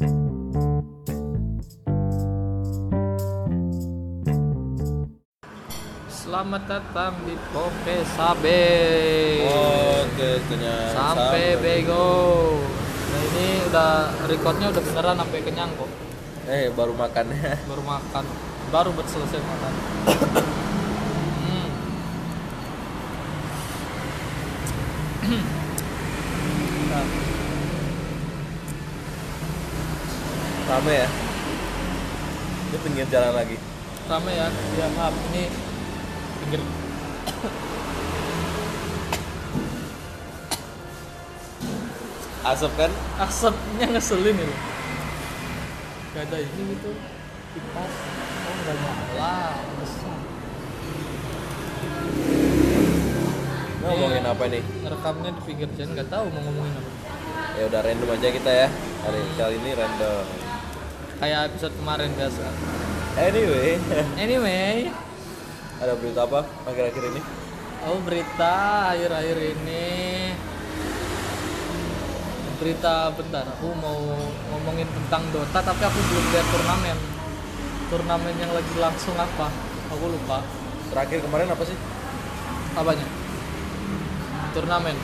Selamat datang di Poke Sabe. Oke, ternyata Sampai bego. Nah ini udah recordnya udah beneran sampai kenyang kok. Eh, baru makannya. Baru makan, baru selesai makan. Rame ya? Ini pinggir jalan lagi. rame ya, ya maaf ini pinggir Asap kan? asapnya ngeselin ini. Gak ada ini gitu kipas, oh nggak nyala, besar. Ngomongin apa nih? Rekamnya di pinggir jalan nggak tahu mau ngomongin apa. Ya udah random aja kita ya. Hari kali ini random. Kayak episode kemarin biasa. Anyway, Anyway, ada berita apa akhir-akhir ini? oh berita akhir-akhir ini. Berita bentar aku mau ngomongin tentang Dota tapi aku belum lihat turnamen. Turnamen yang lagi langsung apa? Aku lupa. Terakhir kemarin apa sih? apanya? Turnamen.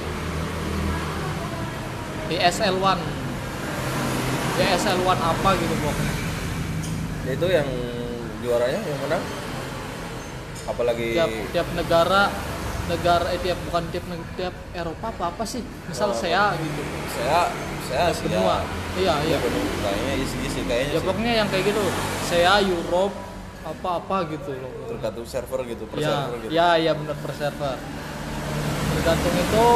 ESL 1 ESL 1 apa gitu pokoknya Ya, itu yang juaranya yang menang? Apalagi tiap tiap negara negara eh tiap bukan tiap tiap Eropa apa apa sih misal Oh. saya gitu saya saya Asia. benua iya iya. Kayaknya isi isi kayaknya ya pokoknya yang kayak gitu saya Europe apa apa gitu loh Tergantung server gitu, per ya server gitu. ya ya benar per server tergantung itu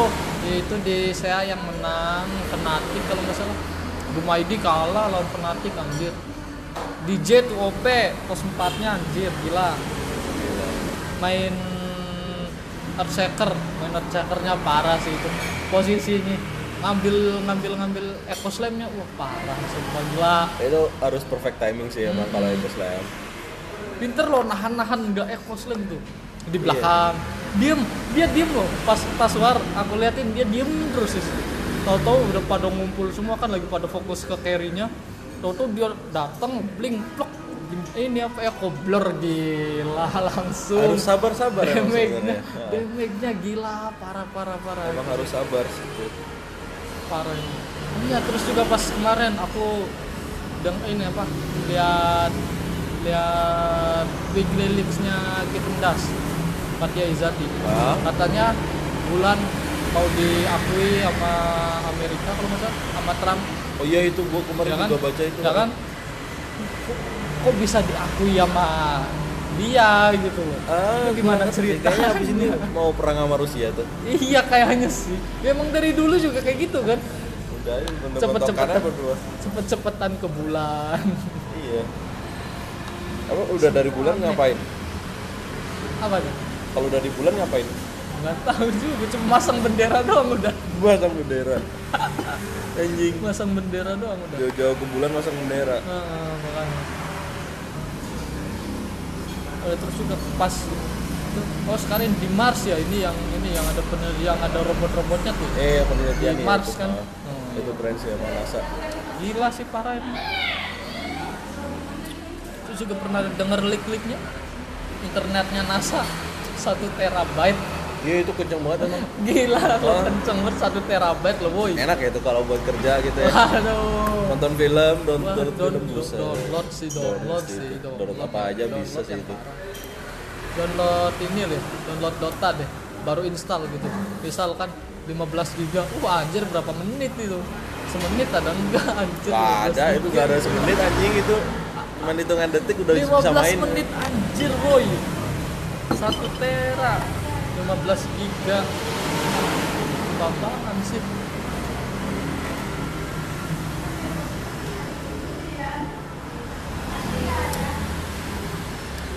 itu di saya yang menang Fnatic kalau nggak salah Gumaidi kalah lawan Fnatic anjir. DJ tuh OP pos 4 nya anjir gila. Main Earthshaker main Earthshakernya parah sih itu. Posisinya ngambil ngambil ngambil Echo Slam-nya wah parah sumpah gila. Itu harus perfect timing sih emang Hmm. kalau itu slam. pinter loh nahan-nahan nggak echo slam tuh. Di belakang. Diem dia diem loh. Pas pas war aku liatin dia diem terus sih tahu-tahu udah pada ngumpul semua kan lagi pada fokus ke carry-nya tahu-tahu dia datang blink plok ini apa ya blur gila langsung Harus sabar-sabar emang damage-nya sebenarnya. Ya. damage-nya gila parah parah parah Emang harus sabar sih. parah ini iya terus juga pas kemarin aku deng ini apa lihat lihat weekly leaks-nya Kevin Das Fatia Izati Ah, katanya bulan mau diakui sama Amerika kalau nggak salah sama Trump oh iya itu gua kemarin ya kan juga baca itu. ya kan kok, bisa diakui sama dia gitu loh Ah, Itu gimana ceritanya? Kayaknya habis ini mau perang sama Rusia tuh. iya kayaknya sih ya, emang dari dulu juga kayak gitu kan Udah, Cepet-cepetan. cepet-cepetan ke bulan Iya. Apa udah dari bulan ngapain? apa tuh Kalau udah di bulan ngapain? Nggak tahu juga cuma masang bendera doang udah Masang bendera. Anjing. masang bendera doang udah Jauh-jauh ke bulan masang bendera. Heeh, makanya Oh, terus juga pas oh sekarang di Mars ya ini yang ini yang ada pener yang ada robot-robotnya tuh Eh, penelitian Di Mars itu. kan? Ah, Hmm. Itu keren sih sama NASA. gila sih parah ini terus juga pernah denger leak-leaknya internetnya NASA satu terabyte Iya itu kenceng banget emang. gila lo Oh. kenceng banget satu terabyte lo boy Enak ya itu kalau buat kerja gitu ya. aduh Nonton film, down- film buset. download sih download sih. Download apa aja bisa sih itu. download ini deh download Dota deh baru install gitu misal kan 15 giga wah anjir berapa menit itu semenit ada enggak anjir Gak 15 ada, itu gak ada semenit anjing itu Cuman hitungan detik udah 15 bisa main menit anjir boy 1 tera 15 giga apaan sih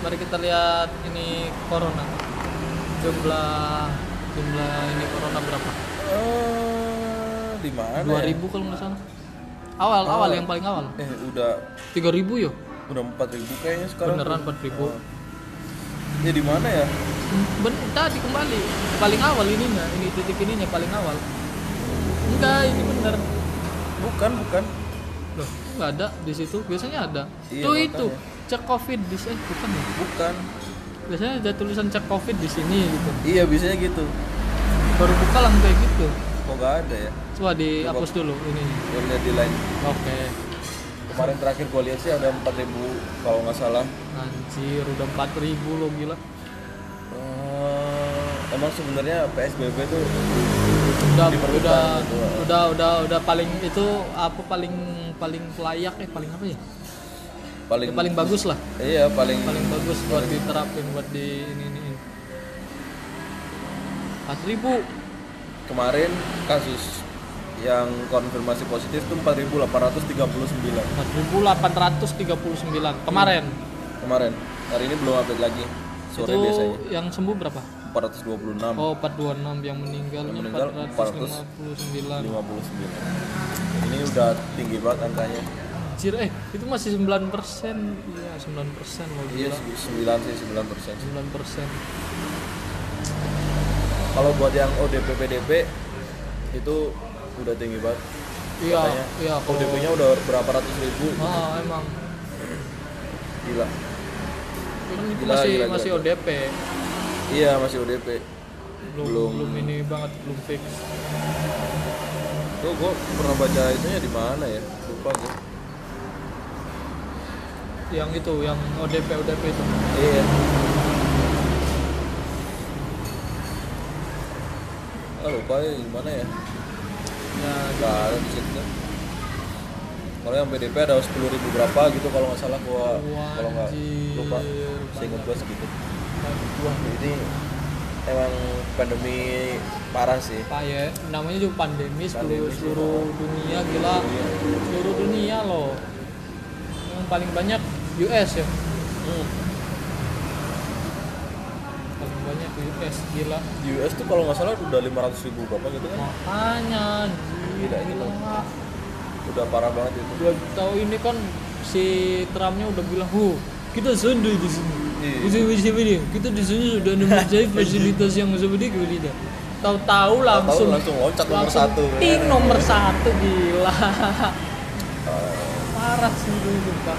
Mari kita lihat ini corona. Jumlah jumlah ini corona berapa? Eh, di mana ya? 2000 kalau nggak salah. Awal awal yang paling awal. Eh udah 3000 yo. udah 4000 kayaknya sekarang Beneran tuh. 4000. Ya di mana ya? Ben tadi kembali paling awal ininya, ini titik ininya paling awal. Enggak, ini bener. Bukan, bukan Loh, nggak ada di situ. Biasanya ada. Iya, Tuh makanya. itu cek covid di eh bukan ya? bukan Biasanya ada tulisan cek covid di sini gitu. iya biasanya gitu Baru buka langsung kayak gitu. kok nggak ada ya Coba dihapus dulu ini. gue lihat di line Oke. kemarin terakhir gue lihat sih ada 4000 kalau nggak salah Anjir, udah 4000 loh gila. Eh, emang sebenarnya PSBB tuh Udah udah, gitu. udah udah udah paling itu apa paling paling layak eh paling apa ya? paling Ya, paling bagus lah. iya paling Paling bagus buat diterapin buat di ini ini. 4000 kemarin kasus yang konfirmasi positif tuh 4839 4839 kemarin. kemarin hari ini belum update lagi sore itu biasanya yang sembuh berapa? 426 Oh, 426 yang meninggalnya Yang meninggal 459. 59 ini udah tinggi banget angkanya Anjir, eh itu masih 9%. Iya, 9% loh iya gila. 9 sih 9 persen 9%. kalau buat yang ODP PDP itu udah tinggi banget Iya, Katanya iya kalau ODP nya udah berapa ratus ribu Ah, emang gila kan itu Gila, masih gila, masih gila. ODP. iya masih ODP Belum, Belum. belum ini banget, belum fix. tuh gue pernah baca itunya di mana ya lupa gue Yang itu, yang ODP ODP itu. iya ah lupa ya gimana ya Ya, nggak ada di situ kalau yang PDP ada sepuluh ribu berapa gitu kalau nggak salah gua kalau nggak lupa seingat gua segitu wah, jadi emang pandemi parah sih Pak ya, namanya juga pandemi seluruh, Pandemi sih, seluruh dunia gila. Seluruh dunia loh. Yang paling banyak US ya. hmm. Paling banyak US gila. di US tuh kalau nggak salah udah 500 ribu berapa gitu kan Makanya Gila, gila. udah parah banget itu tahu ini kan si Trumpnya udah bilang, "Huh, kita sundu di sini." Di sini, kita di sini sudah mempunyai fasilitas yang seperti itu. Tahu-tahu langsung langsung loncat nomor langsung satu, ya. ting nomor satu gila. Parah sih itu, Pak.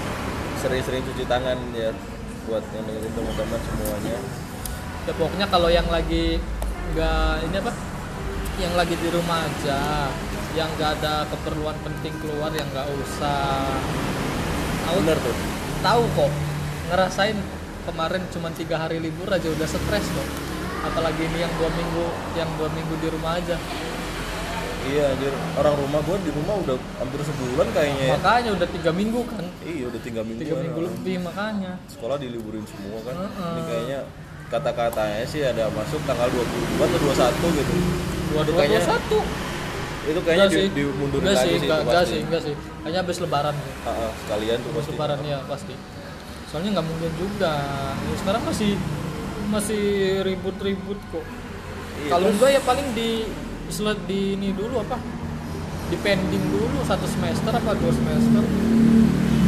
sering-sering cuci tangan ya buat yang dengerin teman-teman semuanya Ya pokoknya kalau yang lagi nggak ini apa? Yang lagi di rumah aja, yang nggak ada keperluan penting keluar yang nggak usah. Tahu bener tuh tahu kok ngerasain kemarin cuma tiga hari libur aja udah stres kok apalagi ini yang dua minggu yang dua minggu di rumah aja. Iya anjir. Orang rumah gua di rumah udah hampir sebulan kayaknya ya. Makanya udah tiga minggu kan? Iya udah tiga minggu tiga minggu lebih makanya. Sekolah diliburin semua kan? Heeh. ini kayaknya kata-katanya sih ada masuk tanggal 22 atau 21 gitu. Dua Itu dua kayaknya dua satu. Itu kayaknya Enggak di, sih. dimundurin enggak lagi sih sih enggak, itu enggak sih enggak sih. Hanya habis lebaran. Sih ah, sekalian tuh habis pasti. lebaran ya pasti soalnya nggak mungkin juga. Ya, sekarang masih masih ribut-ribut kok. Iya, kalau enggak ya paling di sel- di ini dulu apa? Di pending dulu satu semester apa dua semester.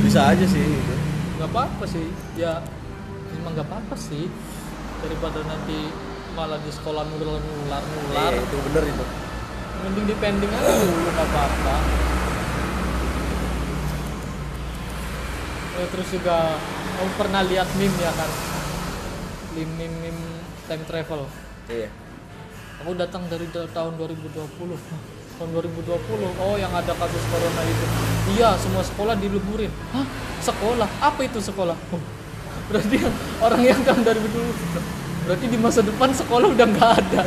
Bisa aja sih gitu. nggak apa-apa sih. Ya emang nggak apa-apa sih. Daripada nanti malah di sekolah nular nular nular Iya, itu bener itu. Mending di pending aja dulu nggak apa-apa. Eh, terus juga kamu pernah lihat meme ya kan meme meme, meme time travel. Iya. Aku datang dari da- tahun 2020 Hah, tahun 2020 oh yang ada kasus corona itu. Iya semua sekolah diliburin hah? Sekolah? Apa itu sekolah? Oh, berarti orang yang tahun 2020 berarti di masa depan sekolah udah nggak ada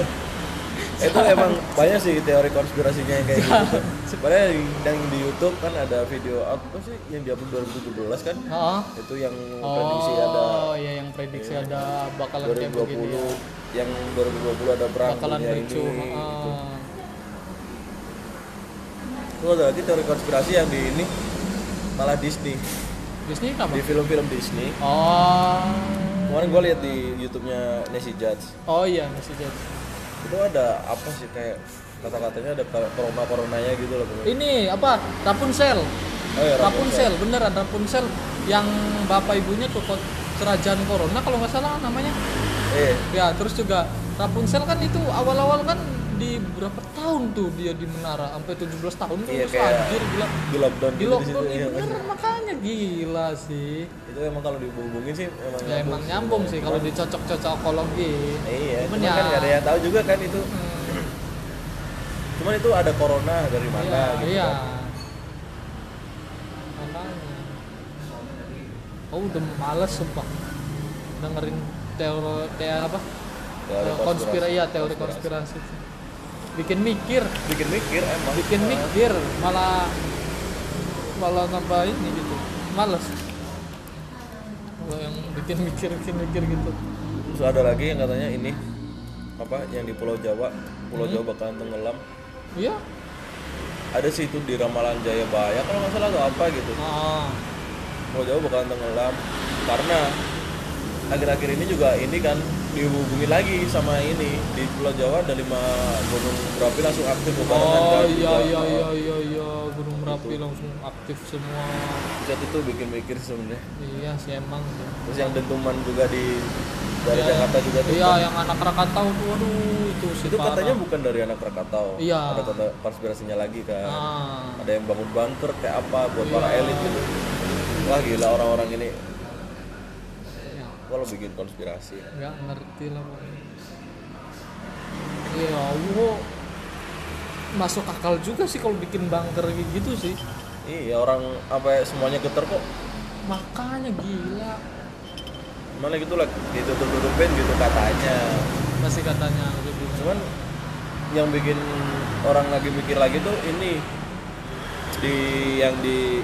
itu emang banyak sih teori konspirasinya yang kayak gitu. Sebenarnya yang di YouTube kan ada video apa sih yang diupload 2017 kan? Hah? itu yang prediksi ada oh iya yang prediksi ada bakalan kayak 2020 begini ya. yang 2020 ada perang bakalan dunia ricuh ini gitu. Terus ada lagi teori konspirasi yang di ini malah Disney. Disney apa? Di film-film Disney. Oh. Kemarin gue lihat di YouTube-nya Nancy Judge. Oh iya masih jadi itu ada apa sih? Kayak kata-katanya ada corona coronanya gitu loh pokoknya. ini apa? Rapunzel. Oh ya Rapunzel. Beneran Rapunzel yang bapak ibunya tuh kerajaan corona kalau nggak salah namanya. Eh ya terus juga Rapunzel kan itu awal-awal kan di berapa tahun tuh dia di menara sampai 17 tahun tuh Iya, terus kayak anjir gila. di lockdown di gitu di lockdown iya. iya beneran makanya gila sih. Itu emang kalau dihubungin sih emang ya emang nyambung sih kalau dicocok-cocokologi iya Cuman cuman ya- kan nggak ada yang tahu juga kan itu. Hmm, cuman itu ada corona dari mana iya, gitu iya. kan. makanya. Oh udah males sumpah. Dengerin teori teori apa? Teori konspirasi. ya teori konspirasi. konspirasi bikin mikir. Bikin mikir emang. Bikin mikir malah malah nambah ini gitu. Males. Kalau yang bikin mikir bikin mikir gitu. Terus ada lagi yang katanya ini apa yang di Pulau Jawa. Pulau Hmm. Jawa bakalan tenggelam. Iya. Ada sih itu di Ramalan Jayabaya kalau nggak salah atau apa gitu. Ah. Pulau Jawa bakalan tenggelam. Karena akhir-akhir ini juga ini kan dihubungi lagi sama ini di Pulau Jawa ada lima gunung berapi langsung aktif bebarengan oh kan iya juga. iya iya iya iya gunung merapi langsung aktif semua bisa itu tuh bikin mikir sebenarnya iya sih emang terus yang dentuman juga di dari Iya, Jakarta juga tuh iya kan. yang anak Krakatau tuh aduh itu sih itu parah. katanya bukan dari anak Krakatau Iya. ada kata konspirasinya lagi kan ah ada yang bangun bunker kayak apa buat Iya. para elit gitu wah gila orang-orang ini kalau bikin konspirasi? Nggak ngerti lah pokoknya ya Allah. Masuk akal juga sih kalau bikin bunker kayak gitu sih. Iya orang apa ya, semuanya getar kok. Makanya gila. Mana gitu lah ditutup-tutupin gitu katanya. Masih katanya gitu cuman yang bikin orang lagi mikir lagi tuh ini. Di yang di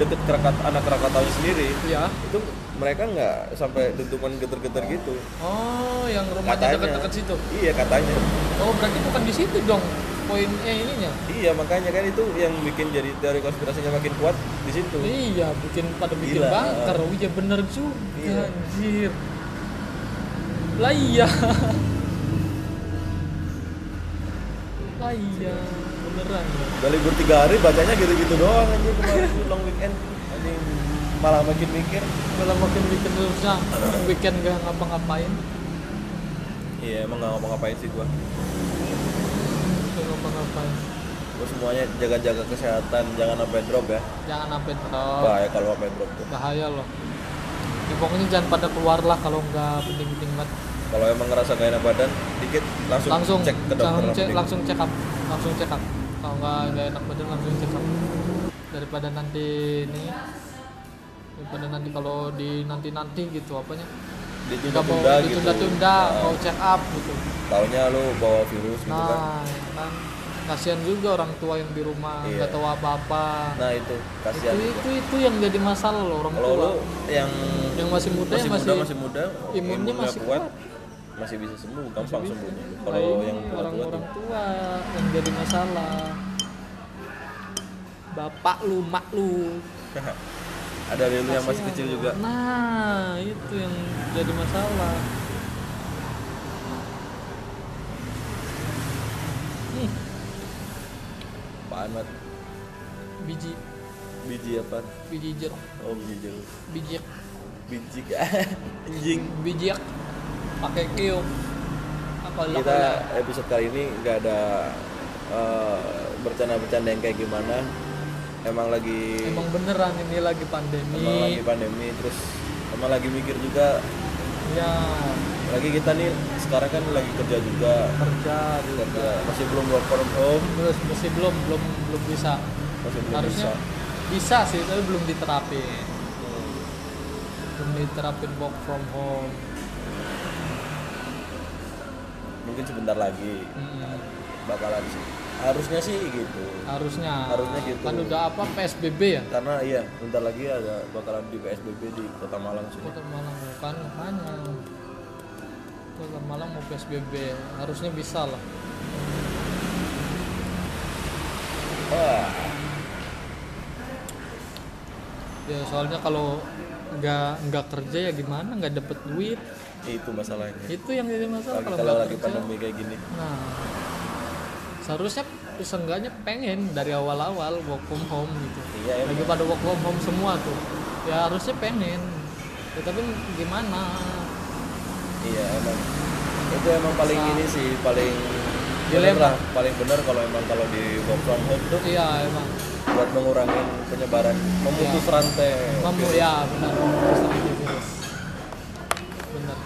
deket Krakat, anak Krakatau sendiri. Ya. Itu mereka nggak sampai dentuman getar-getar gitu. Oh yang rumahnya katanya. dekat-dekat situ? Iya katanya. Oh berarti bukan di situ dong poin eh ininya? Iya makanya kan itu yang bikin jadi teori konspirasinya makin kuat di situ. Iya bikin pada bikin Gila. bunker. Oh iya bener juga Iya. anjir. Lah iya. Lah iya beneran ya. udah libur tiga hari bacanya gitu-gitu doang aja kemarin long weekend. Anjing malah makin mikir. Malah makin bikin terusnya weekend gak ngapa-ngapain. Iya emang nggak ngapa-ngapain sih gua. Gak ngapa-ngapain. Gua semuanya jaga-jaga kesehatan jangan sampai drop ya. Jangan sampai drop. Bahaya kalau sampai drop tuh. Bahaya loh. Ya, pokoknya jangan pada keluar lah kalau nggak penting-penting banget. Kalau emang ngerasa gak enak badan dikit langsung, langsung cek ke dokter langsung cek langsung check up. Langsung check up. Kalau nggak enak badan langsung check up. Daripada nanti ini daripada nanti kalau di nanti nanti gitu apanya? Nggak mau ditunda-tunda gitu. ditunda-tunda Nah, mau check up gitu. Taunya lu bawa virus gitu kan. Nah kan. Kasihan juga orang tua yang di rumah Iya. nggak tahu apa-apa. Nah itu. Itu kasihan itu itu yang jadi masalah loh orang kalau tua. lu yang yang masih muda masih yang muda masih muda imunnya masih kuat. masih bisa sembuh gampang bisa. sembuhnya. Nah, kalau ini yang tua tua orang-orang tua yang jadi masalah. Bapak lu mak lu ada dari lu yang masih kecil juga. Nah itu yang jadi masalah. Nih, apaan mat? Biji. Biji apa? Biji jeruk. Oh biji jeruk. Biji biji anjing. Biji pakai kiuk apa kita episode kali ini nggak ada eh, bercanda-bercanda yang kayak gimana emang lagi emang beneran ini lagi pandemi. Emang lagi pandemi terus emang lagi mikir juga. Ya lagi kita nih sekarang kan lagi kerja juga. Kerja juga. Kerja. Masih belum work from home. Terus masih belum belum belum bisa. Masih belum harusnya bisa. bisa sih tapi belum diterapin. Belum diterapin work from home. Mungkin sebentar lagi Mm-mm. bakalan sih harusnya sih gitu. Harusnya. Harusnya gitu. kan udah apa PSBB ya? Karena iya bentar lagi ada bakalan di PSBB di Kota Malang sini Kota Malang kan makanya. Kota Malang mau PSBB harusnya bisa lah. Wah ya soalnya kalau nggak nggak kerja ya gimana? Nggak dapet duit. Itu masalahnya. Itu yang jadi masalah lagi kalau kalau lagi kerja. pandemi kayak gini. Nah seharusnya seenggaknya pengen dari awal-awal work from home gitu. Iya lagi emang pada work from home semua tuh. Ya harusnya pengen. Ya, tapi gimana? Iya emang. Itu emang paling Sa- ini sih paling bener lah. Paling bener kalau emang kalau di work from home tuh iya emang. buat mengurangi penyebaran memutus Iya. rantai. Mamu ya benar. Memutus rantai virus benar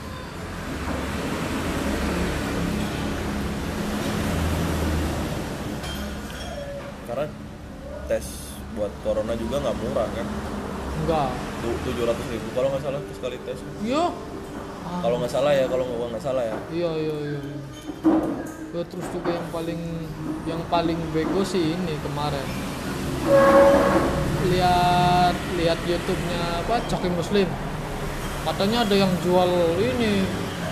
karena tes buat corona juga nggak murah kan? Enggak. Tujuh ratus ribu kalau nggak salah sekali tes. Iya. Ah, kalau nggak salah ya kalau nggak nggak salah ya. Iya iya iya. Ya, terus juga yang paling yang paling bego sih ini kemarin. Lihat lihat YouTube-nya apa Coki Muslim. Katanya ada yang jual ini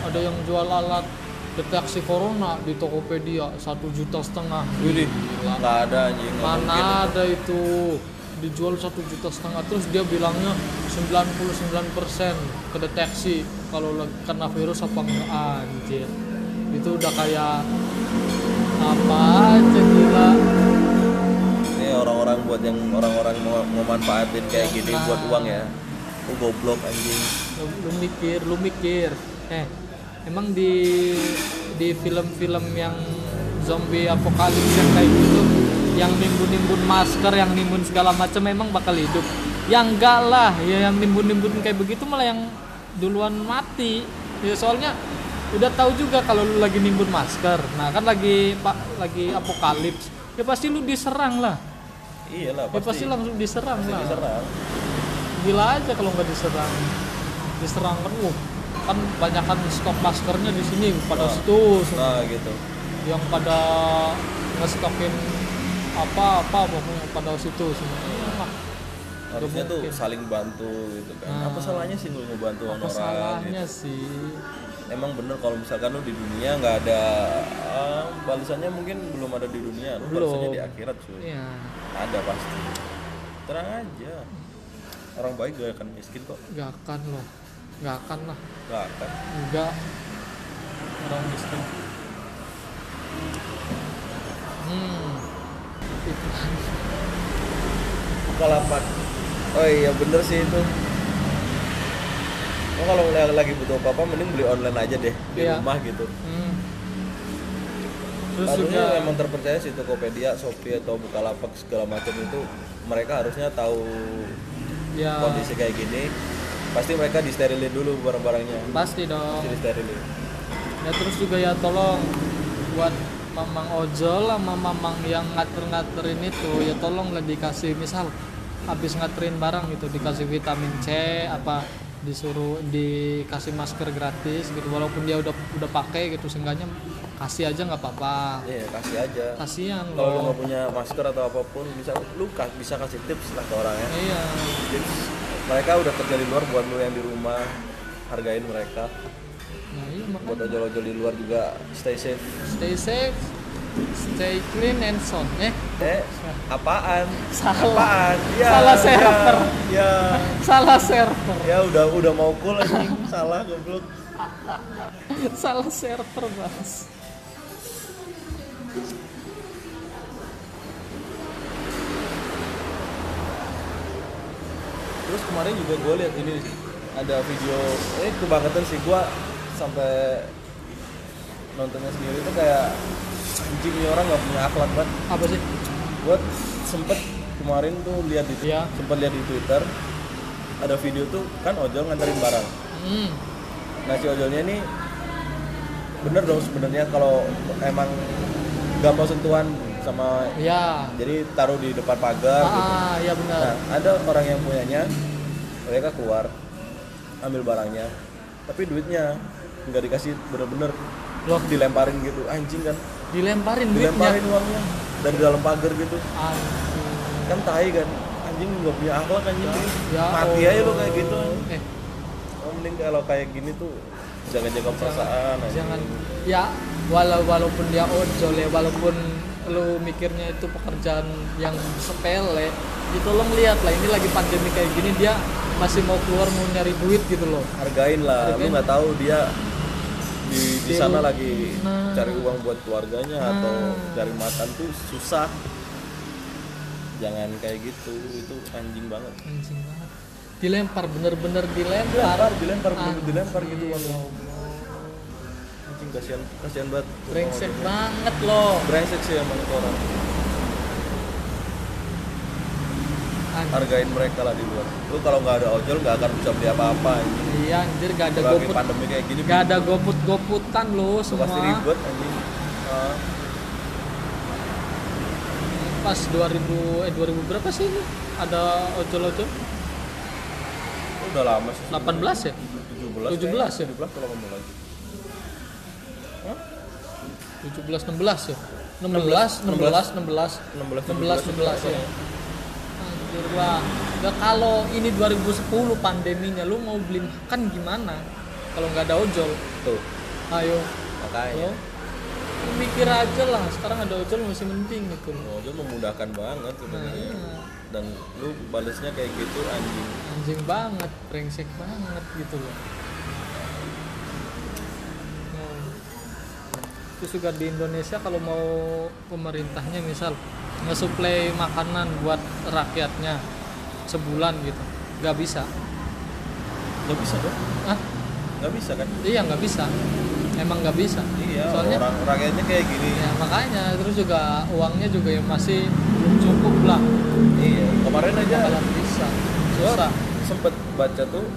ada yang jual alat deteksi corona di Tokopedia satu juta setengah. Widih, Gila. nggak ada anjing mana ada itu. Dijual satu juta setengah. Terus dia bilangnya 99% kedeteksi kalau kena virus apa enggak anjir. Itu udah kayak apa aja gila. Ini orang-orang buat yang orang-orang mau, mau manfaatin kayak gini Nah. buat uang ya. Lu goblok anjing. Lu, lu mikir lu mikir. Eh emang di di film-film yang zombie apokalips yang kayak gitu yang nimbun-nimbun masker yang nimbun segala macam emang bakal hidup? Yang enggak lah ya yang nimbun-nimbun kayak begitu malah yang duluan mati. Ya soalnya udah tahu juga kalau lu lagi nimbun masker. Nah kan lagi pak lagi apokalips ya pasti lu diserang lah. Iyalah ya pasti. langsung diserang pasti lah. diserang. Gila aja kalau nggak diserang. Diserang kan uh, kan banyakan stok maskernya di sini pada Nah. situ. nah gitu. Yang pada ngestokin apa apa pokoknya pada situ semua. Wah, harusnya tuh saling bantu gitu kan. Nah. apa salahnya sih lu ngebantu apa orang salahnya gitu. sih? Emang bener kalau misalkan lu di dunia nggak ada ah, balasannya mungkin belum ada di dunia lu Belum. balasannya di akhirat cuy. Iya. Ada pasti. Terang aja. Orang baik gak akan miskin kok. Nggak akan loh nggak akan lah. Gak akan. Enggak orang miskin. Hmm. Itu Bukalapak. Oh iya bener sih itu. Oh, kalau lagi butuh apa-apa mending beli online aja deh di Iya. rumah gitu. hmm. terus Harusnya juga memang terpercaya sih Tokopedia, Shopee atau Bukalapak segala macam itu mereka harusnya tahu ya kondisi kayak gini. Pasti mereka disterilin dulu barang-barangnya. pasti dong Pasti disterilin. ya terus juga ya tolong buat mamang ojol sama mamang yang ngater-ngaterin itu ya tolong lah dikasih misal habis ngaterin barang gitu dikasih vitamin C apa disuruh dikasih masker gratis gitu walaupun dia udah udah pakai gitu seenggaknya kasih aja nggak apa-apa Iya, kasih aja. kasihan Kalau loh nggak punya masker atau apa pun bisa lu bisa kasih tips lah ke orangnya. iya Tips mereka udah kerja di luar buat lu yang di rumah hargain mereka. nah iya Buat ojol-ojol di luar juga stay safe. stay safe stay clean and sound eh Eh, apaan? Salah. Apaan? Ya, Salah ya, server. Ya, salah server ya udah udah mau cool anjing, salah goblok. salah server mas Terus kemarin juga gue lihat ini ada video, eh kebangetan sih gue sampai nontonnya sendiri tuh kayak anjing ini orang nggak punya akhlak banget. apa sih Gue sempet kemarin tuh lihat di Iya. sempet lihat di Twitter ada video tuh kan ojol nganterin barang. hmm. Nah si ojolnya ini bener dong sebenarnya kalau emang gak mau sentuhan sama ya. jadi taruh di depan pagar gitu. ah ya benar. Nah ada orang yang punyanya mereka keluar ambil barangnya tapi duitnya nggak dikasih bener-bener loh. dilemparin gitu. Anjing kan. Dilemparin duitnya. Dilemparin uangnya dari dalam pagar gitu. Aduh. kan tai kan. Anjing nggak punya akhlak anjing. Ya mati Allah. aja lo kayak gitu eh. Oh, mending kalau kayak gini tuh jaga-jaga perasaan anjing. jangan ya walau walaupun dia ojol ya walaupun lu mikirnya itu pekerjaan yang sepele ya tolong lihat lah ini lagi pandemi kayak gini dia masih mau keluar mau nyari duit gitu loh. Hargain lah lu Hargain. nggak tahu dia di di sana lagi Nah. cari uang buat keluarganya atau Nah. cari makan tuh susah. Jangan kayak gitu itu anjing banget. Anjing banget. Dilempar bener-bener dilempar. Dilempar dilempar bener dilempar gitu ya uangnya Allah. anjing anjing kasihan kasihan banget. Brengsek banget loh. Brengsek sih emang itu orang. Anjir. hargain mereka lah di luar. Lu kalau nggak ada ojol nggak akan bisa beli apa-apa anjing. Iya anjir gak ada lagi goput pandemi kayak gini gak ada goput goputan itu semua pasti ribet anjing. Ah, pas 2000 eh 2000 berapa sih ini? Ada ojol-ojol? Udah lama sih. 18 ya? 17 17 ya? 17 kalau ngomong lagi? 17 16 ya 16 16 16 16 16 16 ya anjir lah ya kalau ini 2010 pandeminya lu mau beli makan gimana kalau nggak ada ojol tuh ayo makanya lu mikir aja lah sekarang ada ojol masih penting gitu ojol memudahkan banget sebenarnya Nah. dan lu balesnya kayak gitu anjing anjing banget brengsek banget gitu loh Nah, terus juga di Indonesia kalau mau pemerintahnya misal nge-supply makanan buat rakyatnya sebulan gitu nggak bisa. Nggak bisa dong. Ah nggak bisa kan? Iya nggak bisa. Emang nggak bisa. Iya soalnya orang rakyatnya kayak gini. Ya makanya terus juga uangnya juga ya masih belum cukup lah. Iya kemarin aja bakalan bisa. Susah. sempet baca tuh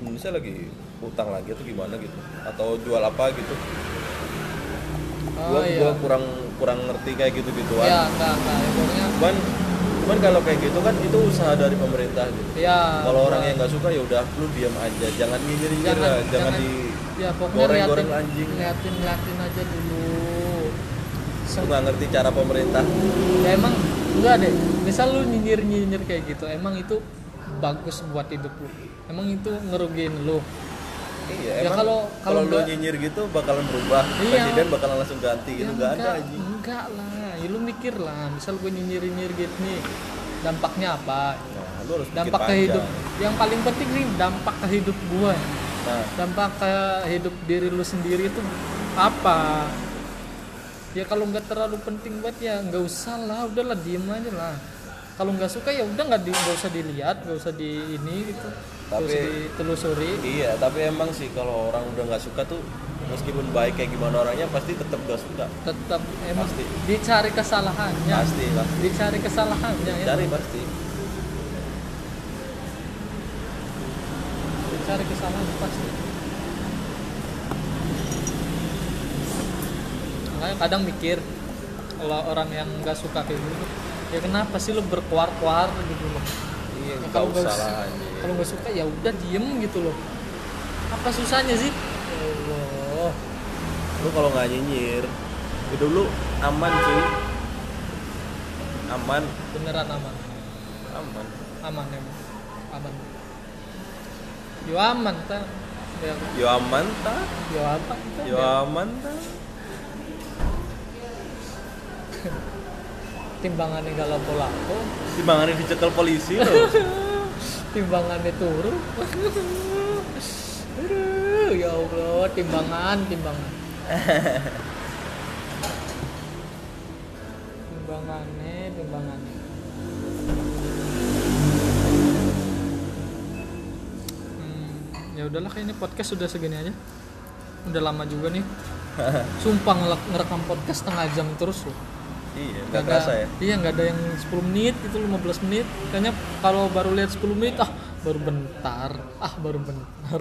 Indonesia lagi utang lagi atau gimana gitu? Atau jual apa gitu? Oh gua iya. gua kurang kurang ngerti kayak gitu gituan ya enggak enggak. Ya, pokoknya cuman cuman kalau kayak gitu kan itu usaha dari pemerintah gitu. Ya kalau orang yang nggak suka ya udah lu diam aja. Jangan nyinyir nyinyir jangan, lah jangan, jangan. di ya pokoknya goreng-goreng liatin, anjing. liatin liatin aja dulu. Lu nggak ngerti cara pemerintah. Ya emang enggak deh. Misal lu nyinyir nyinyir kayak gitu emang itu bagus buat hidup lu? Emang itu ngerugiin lu iya Ya emang kalau- kalau kalau lu nyinyiir gitu bakalan berubah. Iya. presiden bakalan langsung ganti gitu Ya nggak ada enggak, anjing. enggak lah. Ya lu mikir lah. Misal gue nyinyir nyinyir gitu nih dampaknya apa? Nah lu harus dampak ke hidup yang paling penting nih dampak ke hidup gue nah. Dampak ke hidup diri lu sendiri itu apa? Ya kalau nggak terlalu penting buat ya nggak usah lah. Udahlah diem aja lah. Kalau nggak suka ya udah nggak di usah dilihat nggak usah di ini gitu Tapi- ditelusuri. Iya tapi emang sih kalau orang udah nggak suka tuh meskipun baik kayak gimana orangnya pasti tetap gak suka. Tetap emang Pasti. dicari kesalahannya. Pasti pasti. Dicari kesalahannya ya. Cari pasti. Dicari kesalahan pasti. Makanya kadang mikir kalau orang yang nggak suka kayak gitu ya kenapa sih lu berkuar-kuar gitu loh iya Ya, kalau nggak kalau nggak suka ya udah diem gitu loh. Apa susahnya sih? Ya Allah. Lu kalau nggak nyinyir hidup lu aman cuy. Aman. Beneran aman. Aman. Aman emang. Aman. Yo aman ta ya, yo aman ta yo apa ta? yo aman ta timbangannya gak lapo-lapo timbangannya dicekel polisi loh. Timbangannya turun. Aduh, ya Allah timbangan timbangan. Timbangannya timbangannya. Hmm, ya udahlah kayaknya podcast sudah segini aja. Udah lama juga nih. Sumpah ngerekam podcast setengah jam terus loh iya nggak kerasa ya Iya nggak ada yang 10 menit itu 15 menit. Kayaknya kalau baru lihat 10 menit ah baru bentar, ah baru bentar.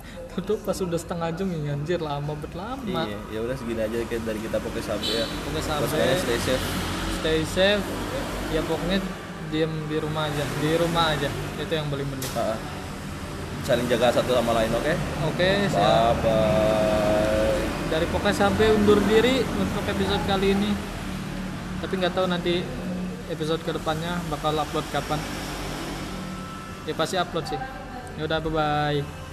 Tuh pas udah setengah jam ya anjir lama bet lama. iya ya udah segini aja dari kita pakai sampai ya Pokoknya sampai stay safe stay safe. Ya pokoknya diem di rumah aja, di rumah aja. Itu yang paling penting. Ah, ah. saling jaga satu sama lain oke Oke, bye siap. bye Dari pokoknya sampai undur diri untuk episode kali ini. Tapi nggak tahu nanti episode ke depannya bakal upload kapan. Ya pasti upload sih. Ya udah bye bye.